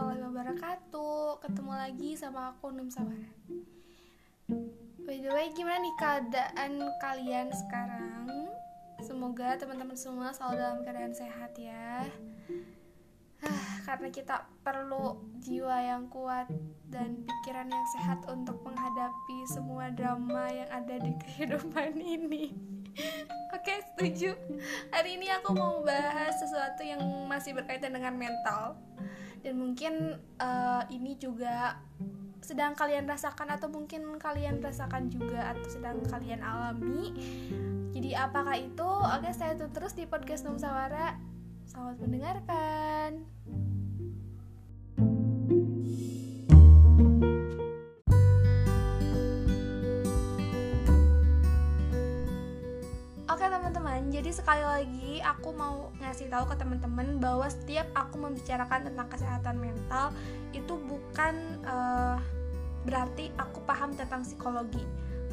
warahmatullahi wabarakatuh. Ketemu lagi sama aku Num Sabara. By the way, gimana nih keadaan kalian sekarang? Semoga teman-teman semua selalu dalam keadaan sehat ya. Ah, Karena kita perlu jiwa yang kuat dan pikiran yang sehat untuk menghadapi semua drama yang ada di kehidupan ini Oke, setuju. Hari ini aku mau bahas sesuatu yang masih berkaitan dengan mental. Dan mungkin uh, ini juga sedang kalian rasakan atau mungkin kalian rasakan juga atau sedang kalian alami. Jadi apakah itu? Oke, saya tuh terus di podcast Num Sawara. Selamat mendengarkan. Jadi sekali lagi aku mau ngasih tahu ke teman-teman bahwa setiap aku membicarakan tentang kesehatan mental itu bukan uh, berarti aku paham tentang psikologi.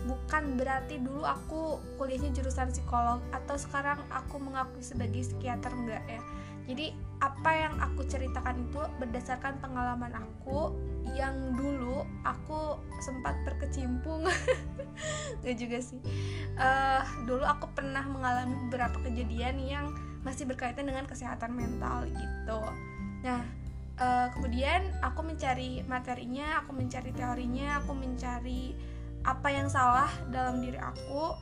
Bukan berarti dulu aku kuliahnya jurusan psikolog atau sekarang aku mengakui sebagai psikiater enggak ya. Jadi apa yang aku ceritakan itu berdasarkan pengalaman aku yang dulu aku sempat berkecimpung Gak juga sih. Uh, dulu aku pernah mengalami beberapa kejadian yang masih berkaitan dengan kesehatan mental gitu. Nah uh, kemudian aku mencari materinya aku mencari teorinya aku mencari apa yang salah dalam diri aku.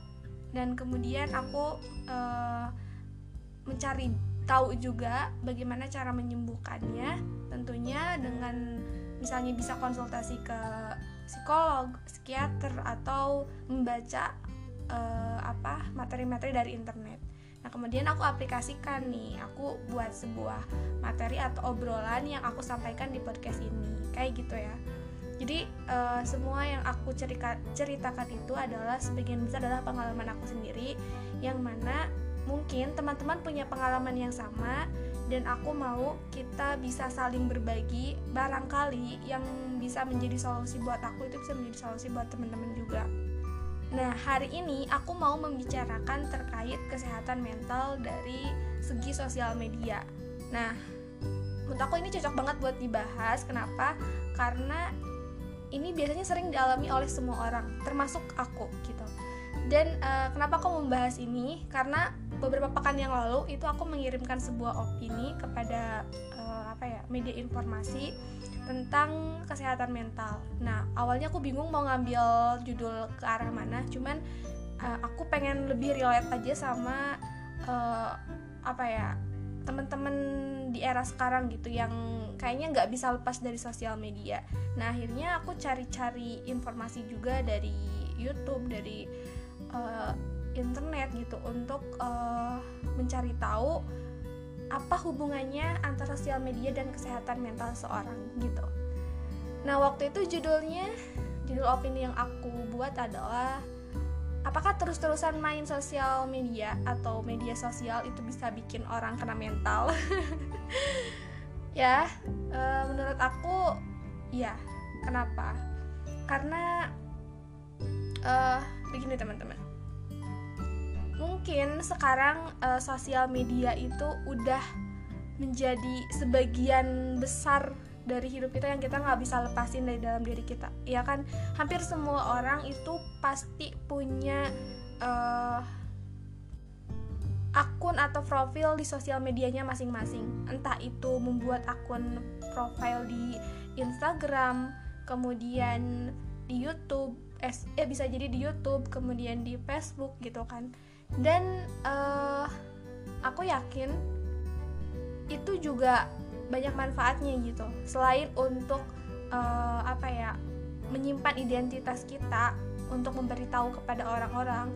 Dan kemudian aku uh, mencari tahu juga bagaimana cara menyembuhkannya tentunya dengan misalnya bisa konsultasi ke psikolog, psikiater atau membaca uh, apa materi-materi dari internet. Nah, kemudian aku aplikasikan nih, aku buat sebuah materi atau obrolan yang aku sampaikan di podcast ini. Kayak gitu ya. Jadi uh, semua yang aku cerita, ceritakan itu adalah sebagian besar adalah pengalaman aku sendiri yang mana mungkin teman-teman punya pengalaman yang sama dan aku mau kita bisa saling berbagi barangkali yang bisa menjadi solusi buat aku itu bisa menjadi solusi buat teman-teman juga. Nah hari ini aku mau membicarakan terkait kesehatan mental dari segi sosial media. Nah menurut aku ini cocok banget buat dibahas. Kenapa? Karena ini biasanya sering dialami oleh semua orang termasuk aku gitu dan uh, kenapa aku membahas ini karena beberapa pekan yang lalu itu aku mengirimkan sebuah opini kepada uh, apa ya media informasi tentang kesehatan mental. Nah awalnya aku bingung mau ngambil judul ke arah mana, cuman uh, aku pengen lebih relate aja sama uh, apa ya teman-teman di era sekarang gitu yang kayaknya nggak bisa lepas dari sosial media. Nah akhirnya aku cari-cari informasi juga dari YouTube, dari uh, internet gitu untuk uh, mencari tahu apa hubungannya antara sosial media dan kesehatan mental seorang gitu. Nah waktu itu judulnya judul opini yang aku buat adalah apakah terus-terusan main sosial media atau media sosial itu bisa bikin orang kena mental? ya uh, menurut aku ya kenapa? Karena uh, begini teman-teman mungkin sekarang uh, sosial media itu udah menjadi sebagian besar dari hidup kita yang kita nggak bisa lepasin dari dalam diri kita. Ya kan? Hampir semua orang itu pasti punya uh, akun atau profil di sosial medianya masing-masing. Entah itu membuat akun profil di Instagram kemudian di YouTube eh, eh bisa jadi di YouTube kemudian di Facebook gitu kan dan uh, aku yakin itu juga banyak manfaatnya gitu. Selain untuk uh, apa ya menyimpan identitas kita untuk memberitahu kepada orang-orang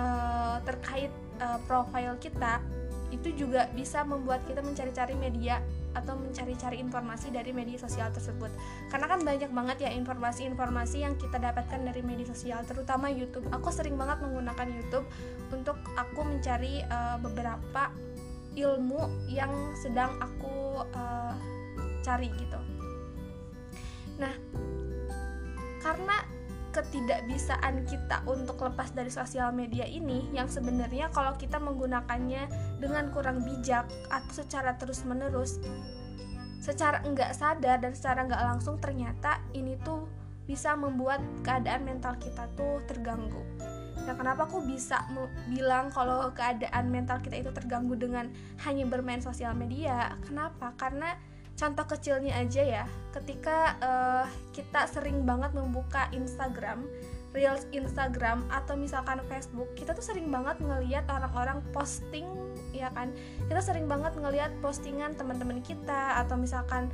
uh, terkait uh, profil kita itu juga bisa membuat kita mencari-cari media atau mencari-cari informasi dari media sosial tersebut. Karena kan banyak banget ya informasi-informasi yang kita dapatkan dari media sosial terutama YouTube. Aku sering banget menggunakan YouTube untuk aku mencari uh, beberapa ilmu yang sedang aku uh, cari gitu. Nah karena ketidakbisaan kita untuk lepas dari sosial media ini yang sebenarnya kalau kita menggunakannya dengan kurang bijak atau secara terus-menerus secara enggak sadar dan secara enggak langsung ternyata ini tuh bisa membuat keadaan mental kita tuh terganggu Nah, kenapa aku bisa bilang kalau keadaan mental kita itu terganggu dengan hanya bermain sosial media? Kenapa? Karena contoh kecilnya aja ya, ketika uh, kita sering banget membuka Instagram, reels Instagram atau misalkan Facebook, kita tuh sering banget ngelihat orang-orang posting, ya kan? Kita sering banget ngelihat postingan teman-teman kita atau misalkan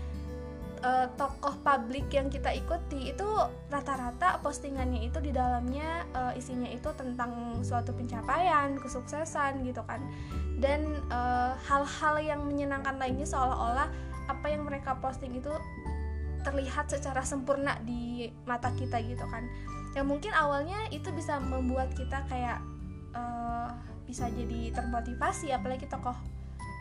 uh, tokoh publik yang kita ikuti itu rata-rata postingannya itu di dalamnya uh, isinya itu tentang suatu pencapaian, kesuksesan gitu kan. Dan hal-hal uh, yang menyenangkan lainnya seolah-olah yang mereka posting itu terlihat secara sempurna di mata kita gitu kan. Yang mungkin awalnya itu bisa membuat kita kayak uh, bisa jadi termotivasi apalagi tokoh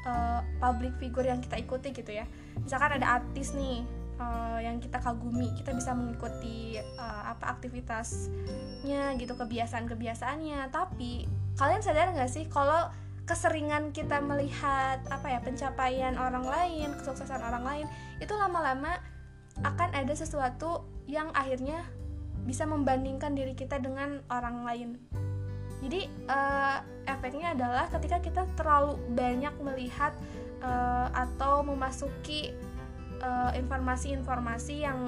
uh, public figure yang kita ikuti gitu ya misalkan ada artis nih uh, yang kita kagumi kita bisa mengikuti uh, apa aktivitasnya gitu kebiasaan-kebiasaannya tapi kalian sadar nggak sih kalau keseringan kita melihat apa ya pencapaian orang lain kesuksesan orang lain itu lama-lama akan ada sesuatu yang akhirnya bisa membandingkan diri kita dengan orang lain. Jadi uh, efeknya adalah ketika kita terlalu banyak melihat uh, atau memasuki eh, informasi-informasi uh, yang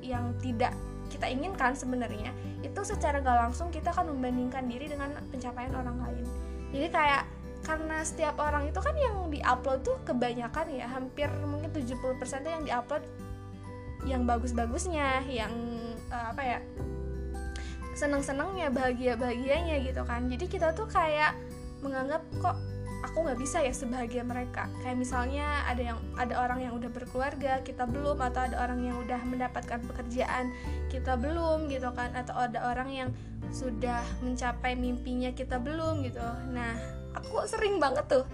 yang tidak kita inginkan sebenarnya itu secara gak langsung kita akan membandingkan diri dengan pencapaian orang lain jadi kayak karena setiap orang itu kan yang diupload tuh kebanyakan ya hampir mungkin 70% tuh yang diupload yang bagus-bagusnya yang uh, apa ya seneng-senengnya bahagia-bahagianya gitu kan. Jadi kita tuh kayak menganggap kok aku nggak bisa ya sebahagia mereka. Kayak misalnya ada yang ada orang yang udah berkeluarga kita belum atau ada orang yang udah mendapatkan pekerjaan kita belum gitu kan. Atau ada orang yang sudah mencapai mimpinya kita belum gitu. Nah aku sering banget tuh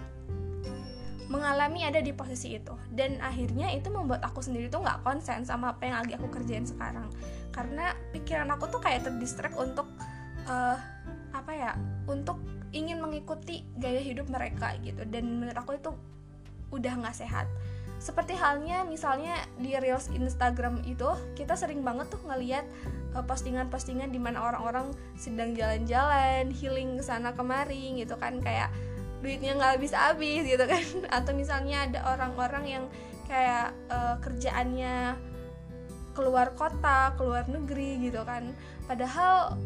mengalami ada di posisi itu. Dan akhirnya itu membuat aku sendiri tuh nggak konsen sama apa yang lagi aku kerjain sekarang. Karena pikiran aku tuh kayak terdistract untuk uh, apa ya untuk ingin mengikuti gaya hidup mereka gitu. Dan menurut aku itu udah nggak sehat. Seperti halnya misalnya di reels Instagram itu kita sering banget tuh ngeliat uh, postingan-postingan di mana orang-orang sedang jalan-jalan healing sana kemari gitu kan. Kayak duitnya nggak habis-habis gitu kan. Atau misalnya ada orang-orang yang kayak uh, kerjaannya keluar kota, keluar negeri gitu kan. Padahal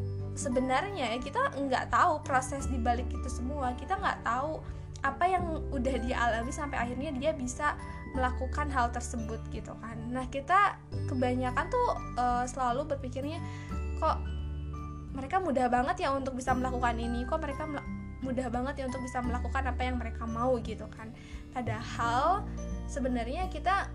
sebenarnya kita nggak tahu proses di balik itu semua. Kita nggak tahu apa yang udah dia alami sampai akhirnya dia bisa melakukan hal tersebut gitu kan. Nah kita kebanyakan tuh uh, selalu berpikirnya kok mereka mudah banget ya untuk bisa melakukan ini. Kok mereka mudah banget ya untuk bisa melakukan apa yang mereka mau gitu kan padahal sebenarnya kita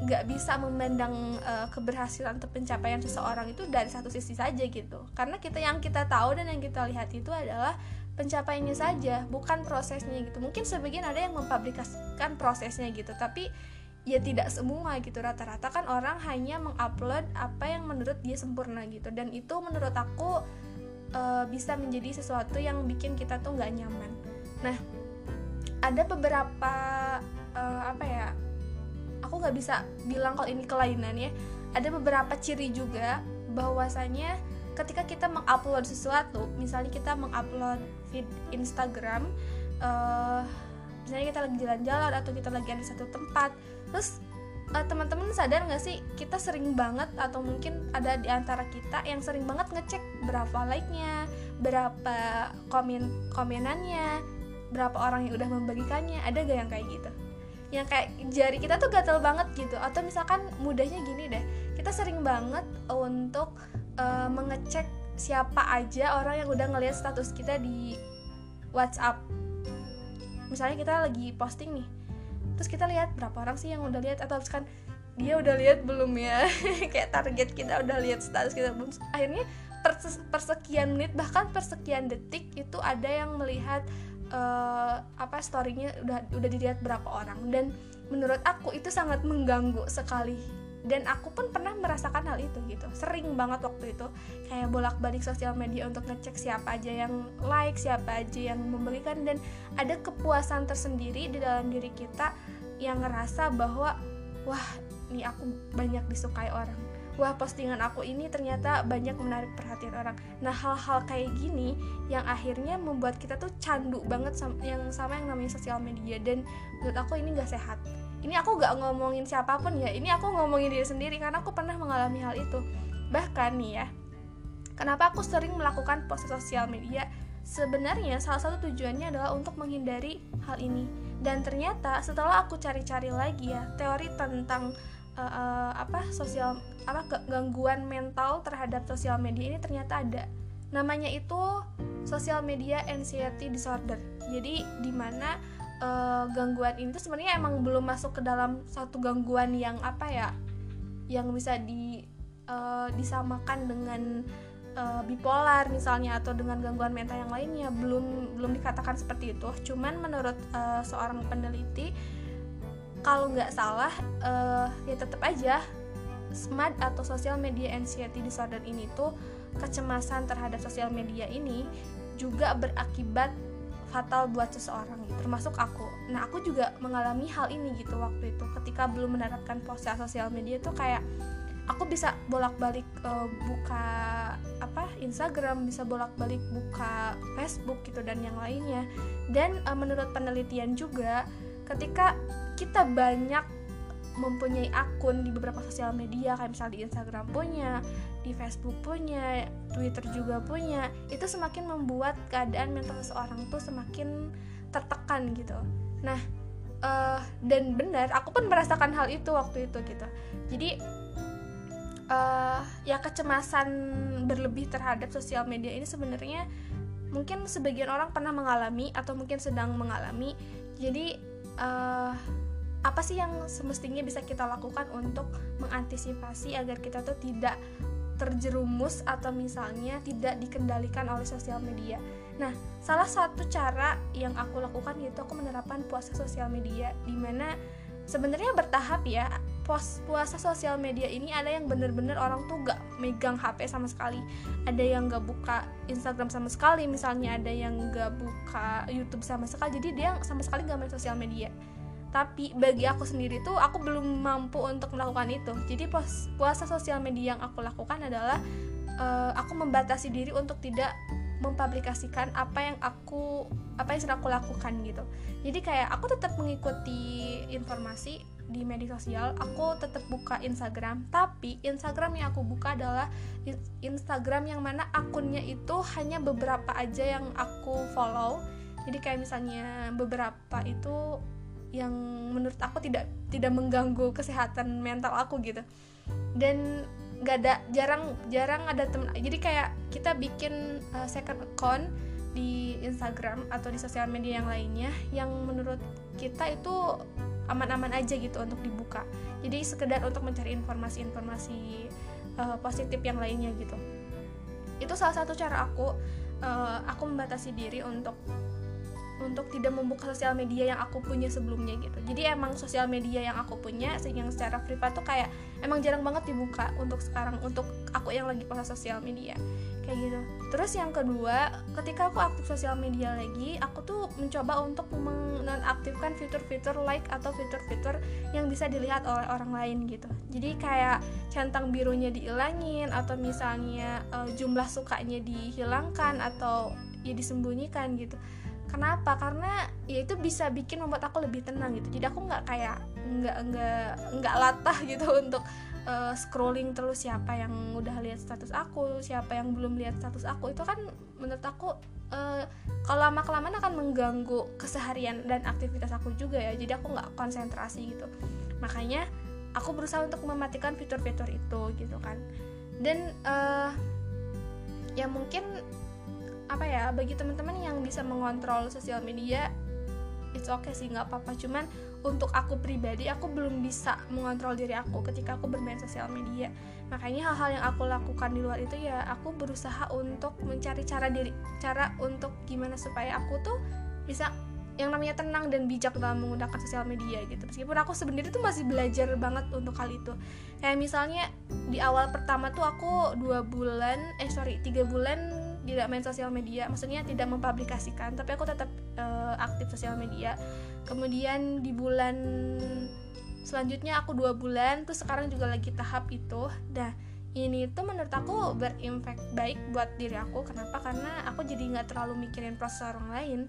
nggak bisa memandang uh, keberhasilan atau pencapaian seseorang itu dari satu sisi saja gitu karena kita yang kita tahu dan yang kita lihat itu adalah pencapaiannya saja bukan prosesnya gitu mungkin sebagian ada yang mempublikasikan prosesnya gitu tapi ya tidak semua gitu rata-rata kan orang hanya mengupload apa yang menurut dia sempurna gitu dan itu menurut aku uh, bisa menjadi sesuatu yang bikin kita tuh nggak nyaman. Nah, ada beberapa uh, apa ya? Aku nggak bisa bilang kalau ini kelainan ya. Ada beberapa ciri juga bahwasanya ketika kita mengupload sesuatu, misalnya kita mengupload feed Instagram, uh, misalnya kita lagi jalan-jalan atau kita lagi ada di satu tempat, terus uh, teman-teman sadar nggak sih kita sering banget atau mungkin ada di antara kita yang sering banget ngecek berapa like-nya, berapa komen komenannya, berapa orang yang udah membagikannya, ada gak yang kayak gitu? Yang kayak jari kita tuh gatel banget gitu. Atau misalkan mudahnya gini deh, kita sering banget untuk uh, mengecek siapa aja orang yang udah ngeliat status kita di WhatsApp. Misalnya kita lagi posting nih, terus kita lihat berapa orang sih yang udah lihat atau misalkan dia udah lihat belum ya? Kayak target kita udah lihat status kita belum. Akhirnya persekian menit bahkan persekian detik itu ada yang melihat uh, apa storynya udah udah dilihat berapa orang. Dan menurut aku itu sangat mengganggu sekali. Dan aku pun pernah merasakan hal itu gitu. Sering banget waktu itu. Kayak bolak-balik sosial media untuk ngecek siapa aja yang like siapa aja yang memberikan. Dan ada kepuasan tersendiri di dalam diri kita yang ngerasa bahwa wah nih aku banyak disukai orang wah postingan aku ini ternyata banyak menarik perhatian orang. Nah hal-hal kayak gini yang akhirnya membuat kita tuh candu banget sama, yang sama yang namanya sosial media. Dan menurut aku ini gak sehat. Ini aku gak ngomongin siapa pun ya ini aku ngomongin diri sendiri karena aku pernah mengalami hal itu. Bahkan nih ya kenapa aku sering melakukan post sosial media? Sebenarnya salah satu tujuannya adalah untuk menghindari hal ini. Dan ternyata setelah aku cari-cari lagi ya teori tentang uh, uh, apa sosial apa gangguan mental terhadap sosial media ini ternyata ada. Namanya itu social media anxiety disorder. Jadi di mana uh, gangguan ini tuh sebenarnya emang belum masuk ke dalam satu gangguan yang apa ya yang bisa di uh, disamakan dengan uh, bipolar misalnya atau dengan gangguan mental yang lainnya. Belum belum dikatakan seperti itu. Cuman menurut uh, seorang peneliti kalau nggak salah uh, ya tetap aja SMAD atau social media anxiety disorder ini tuh kecemasan terhadap sosial media ini juga berakibat fatal buat seseorang gitu, termasuk aku. Nah, aku juga mengalami hal ini gitu waktu itu ketika belum menerapkan post sosial media tuh kayak aku bisa bolak-balik uh, buka apa Instagram, bisa bolak-balik buka Facebook gitu dan yang lainnya. Dan uh, menurut penelitian juga ketika kita banyak mempunyai akun di beberapa sosial media kayak misalnya di Instagram punya, di Facebook punya, Twitter juga punya, itu semakin membuat keadaan mental seseorang tuh semakin tertekan gitu. Nah, uh, dan benar, aku pun merasakan hal itu waktu itu gitu. Jadi uh, ya kecemasan berlebih terhadap sosial media ini sebenarnya mungkin sebagian orang pernah mengalami atau mungkin sedang mengalami. Jadi uh, apa sih yang semestinya bisa kita lakukan untuk mengantisipasi agar kita tuh tidak terjerumus atau misalnya tidak dikendalikan oleh sosial media. Nah, salah satu cara yang aku lakukan yaitu aku menerapkan puasa sosial media di mana sebenarnya bertahap ya. Pos puasa sosial media ini ada yang bener-bener orang tuh gak megang HP sama sekali. Ada yang gak buka Instagram sama sekali, misalnya ada yang gak buka YouTube sama sekali. Jadi dia sama sekali gak main sosial media tapi bagi aku sendiri tuh aku belum mampu untuk melakukan itu. Jadi puasa sosial media yang aku lakukan adalah uh, aku membatasi diri untuk tidak mempublikasikan apa yang aku apa yang sedang aku lakukan gitu. Jadi kayak aku tetap mengikuti informasi di media sosial aku tetap buka Instagram. Tapi Instagram yang aku buka adalah Instagram yang mana akunnya itu hanya beberapa aja yang aku follow. Jadi kayak misalnya beberapa itu yang menurut aku tidak tidak mengganggu kesehatan mental aku gitu. Dan nggak ada jarang jarang ada temen jadi kayak kita bikin uh, second account di Instagram atau di sosial media yang lainnya yang menurut kita itu aman-aman aja gitu untuk dibuka. Jadi sekedar untuk mencari informasi-informasi uh, positif yang lainnya gitu. Itu salah satu cara aku uh, aku membatasi diri untuk untuk tidak membuka sosial media yang aku punya sebelumnya gitu. Jadi emang sosial media yang aku punya yang secara privat tuh kayak emang jarang banget dibuka untuk sekarang untuk aku yang lagi post sosial media kayak gitu. Terus yang kedua ketika aku aktif sosial media lagi aku tuh mencoba untuk menonaktifkan fitur-fitur like atau fitur-fitur yang bisa dilihat oleh orang lain gitu. Jadi kayak centang birunya dihilangin atau misalnya uh, jumlah sukanya dihilangkan atau ya disembunyikan gitu kenapa? Karena ya itu bisa bikin membuat aku lebih tenang gitu. Jadi aku nggak kayak nggak nggak nggak latah gitu untuk uh, scrolling terus siapa yang udah lihat status aku siapa yang belum lihat status aku. Itu kan menurut aku uh, kalau lama kelamaan akan mengganggu keseharian dan aktivitas aku juga ya. Jadi aku nggak konsentrasi gitu. Makanya aku berusaha untuk mematikan fitur-fitur itu gitu kan. Dan uh, ya mungkin apa ya bagi teman-teman yang bisa mengontrol sosial media it's okay sih nggak apa-apa. Cuman untuk aku pribadi aku belum bisa mengontrol diri aku ketika aku bermain sosial media. Makanya hal-hal yang aku lakukan di luar itu ya aku berusaha untuk mencari cara diri cara untuk gimana supaya aku tuh bisa yang namanya tenang dan bijak dalam menggunakan sosial media gitu. Meskipun aku sebenarnya tuh masih belajar banget untuk hal itu. Kayak misalnya di awal pertama tuh aku dua bulan eh sorry tiga bulan tidak main sosial media maksudnya tidak mempublikasikan tapi aku tetap uh, aktif sosial media. Kemudian di bulan selanjutnya aku dua bulan terus sekarang juga lagi tahap itu. Dah ini tuh menurut aku berimpact baik buat diri aku. Kenapa? Karena aku jadi nggak terlalu mikirin proses orang lain.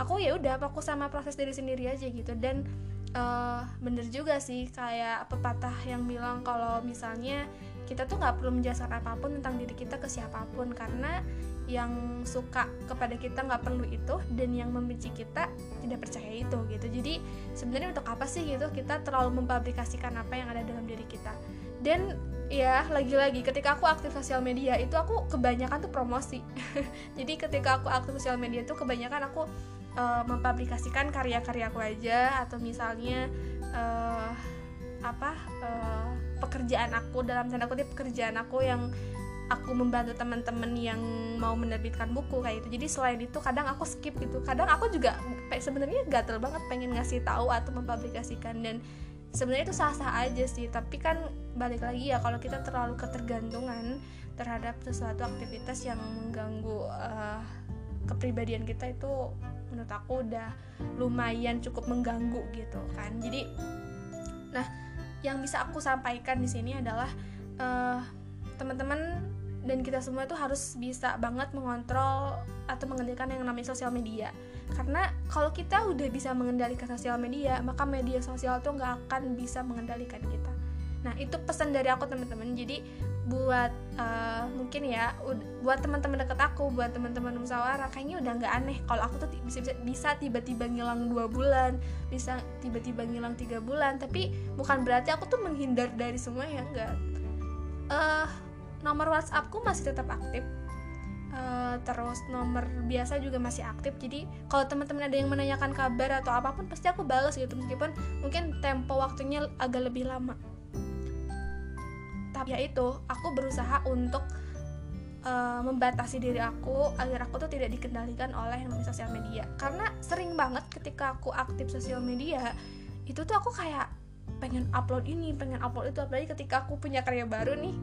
Aku ya udah fokus sama proses diri sendiri aja gitu. Dan uh, bener juga sih kayak pepatah yang bilang kalau misalnya kita tuh nggak perlu menjelaskan apa pun tentang diri kita ke siapa pun. Karena yang suka kepada kita nggak perlu itu dan yang membenci kita tidak percaya itu gitu. Jadi sebenarnya untuk apa sih gitu? Kita terlalu mempublikasikan apa yang ada dalam diri kita. Dan ya lagi-lagi ketika aku aktif sosial media itu aku kebanyakan tuh promosi. Jadi ketika aku aktif sosial media tuh kebanyakan aku uh, mempublikasikan karya-karya aku aja atau misalnya uh, apa uh, pekerjaan aku dalam tanda kutip pekerjaan aku yang aku membantu teman-teman yang mau menerbitkan buku kayak gitu. Jadi selain itu kadang aku skip gitu. Kadang aku juga sebenarnya gatel banget pengen ngasih tahu atau mempublikasikan dan sebenarnya itu sah-sah aja sih. Tapi kan balik lagi ya kalau kita terlalu ketergantungan terhadap sesuatu aktivitas yang mengganggu uh, kepribadian kita itu menurut aku udah lumayan cukup mengganggu gitu kan. Jadi nah yang bisa aku sampaikan di sini adalah uh, teman-teman dan kita semua itu harus bisa banget mengontrol atau mengendalikan yang namanya sosial media. Karena kalau kita udah bisa mengendalikan sosial media maka media sosial tuh nggak akan bisa mengendalikan kita. Nah itu pesan dari aku teman-teman. Jadi buat uh, mungkin ya buat teman-teman deket aku buat teman-teman musyawarah kayaknya udah nggak aneh kalau aku tuh bisa bisa tiba-tiba ngilang dua bulan bisa tiba-tiba ngilang tiga bulan. Tapi bukan berarti aku tuh menghindar dari semua ya enggak uh, nomor WhatsAppku masih tetap aktif. Uh, terus nomor biasa juga masih aktif. Jadi kalau teman-teman ada yang menanyakan kabar atau apa pun pasti aku balas gitu. Meskipun mungkin tempo waktunya agak lebih lama. Tapi ya itu aku berusaha untuk uh, membatasi diri aku agar aku tuh tidak dikendalikan oleh sosial media. Karena sering banget ketika aku aktif sosial media itu tuh aku kayak pengen upload ini pengen upload itu. Apalagi ketika aku punya karya baru nih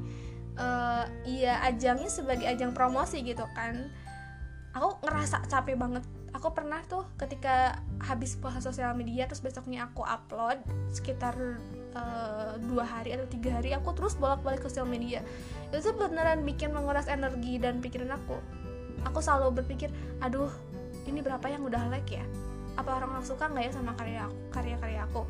uh, iya ajangnya sebagai ajang promosi gitu kan. Aku ngerasa capek banget. Aku pernah tuh ketika habis puasa sosial media terus besoknya aku upload sekitar uh, dua hari atau tiga hari aku terus bolak-balik ke sosial media. Itu beneran bikin menguras energi dan pikiran aku. Aku selalu berpikir aduh ini berapa yang udah like ya? Apa orang-orang suka nggak ya sama karya aku karya-karya aku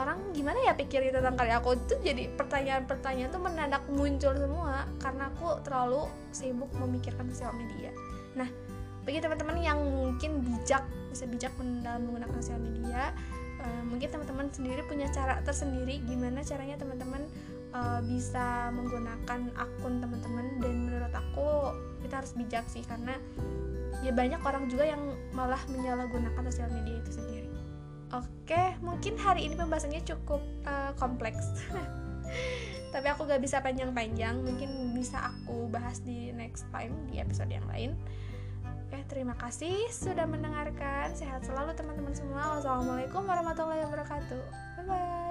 orang gimana ya pikirnya tentang karya aku itu jadi pertanyaan-pertanyaan tuh mendadak muncul semua karena aku terlalu sibuk memikirkan sosial media. Nah bagi teman-teman yang mungkin bijak bisa bijak dalam menggunakan sosial media uh, mungkin teman-teman sendiri punya cara tersendiri gimana caranya teman-teman uh, bisa menggunakan akun teman-teman. Dan menurut aku kita harus bijak sih karena ya banyak orang juga yang malah menyalahgunakan sosial media itu sendiri oke mungkin hari ini pembahasannya cukup uh, kompleks tapi aku gak bisa panjang-panjang mungkin bisa aku bahas di next time di episode yang lain Oke, terima kasih sudah mendengarkan. Sehat selalu teman-teman semua. Wassalamualaikum warahmatullahi wabarakatuh. Bye bye.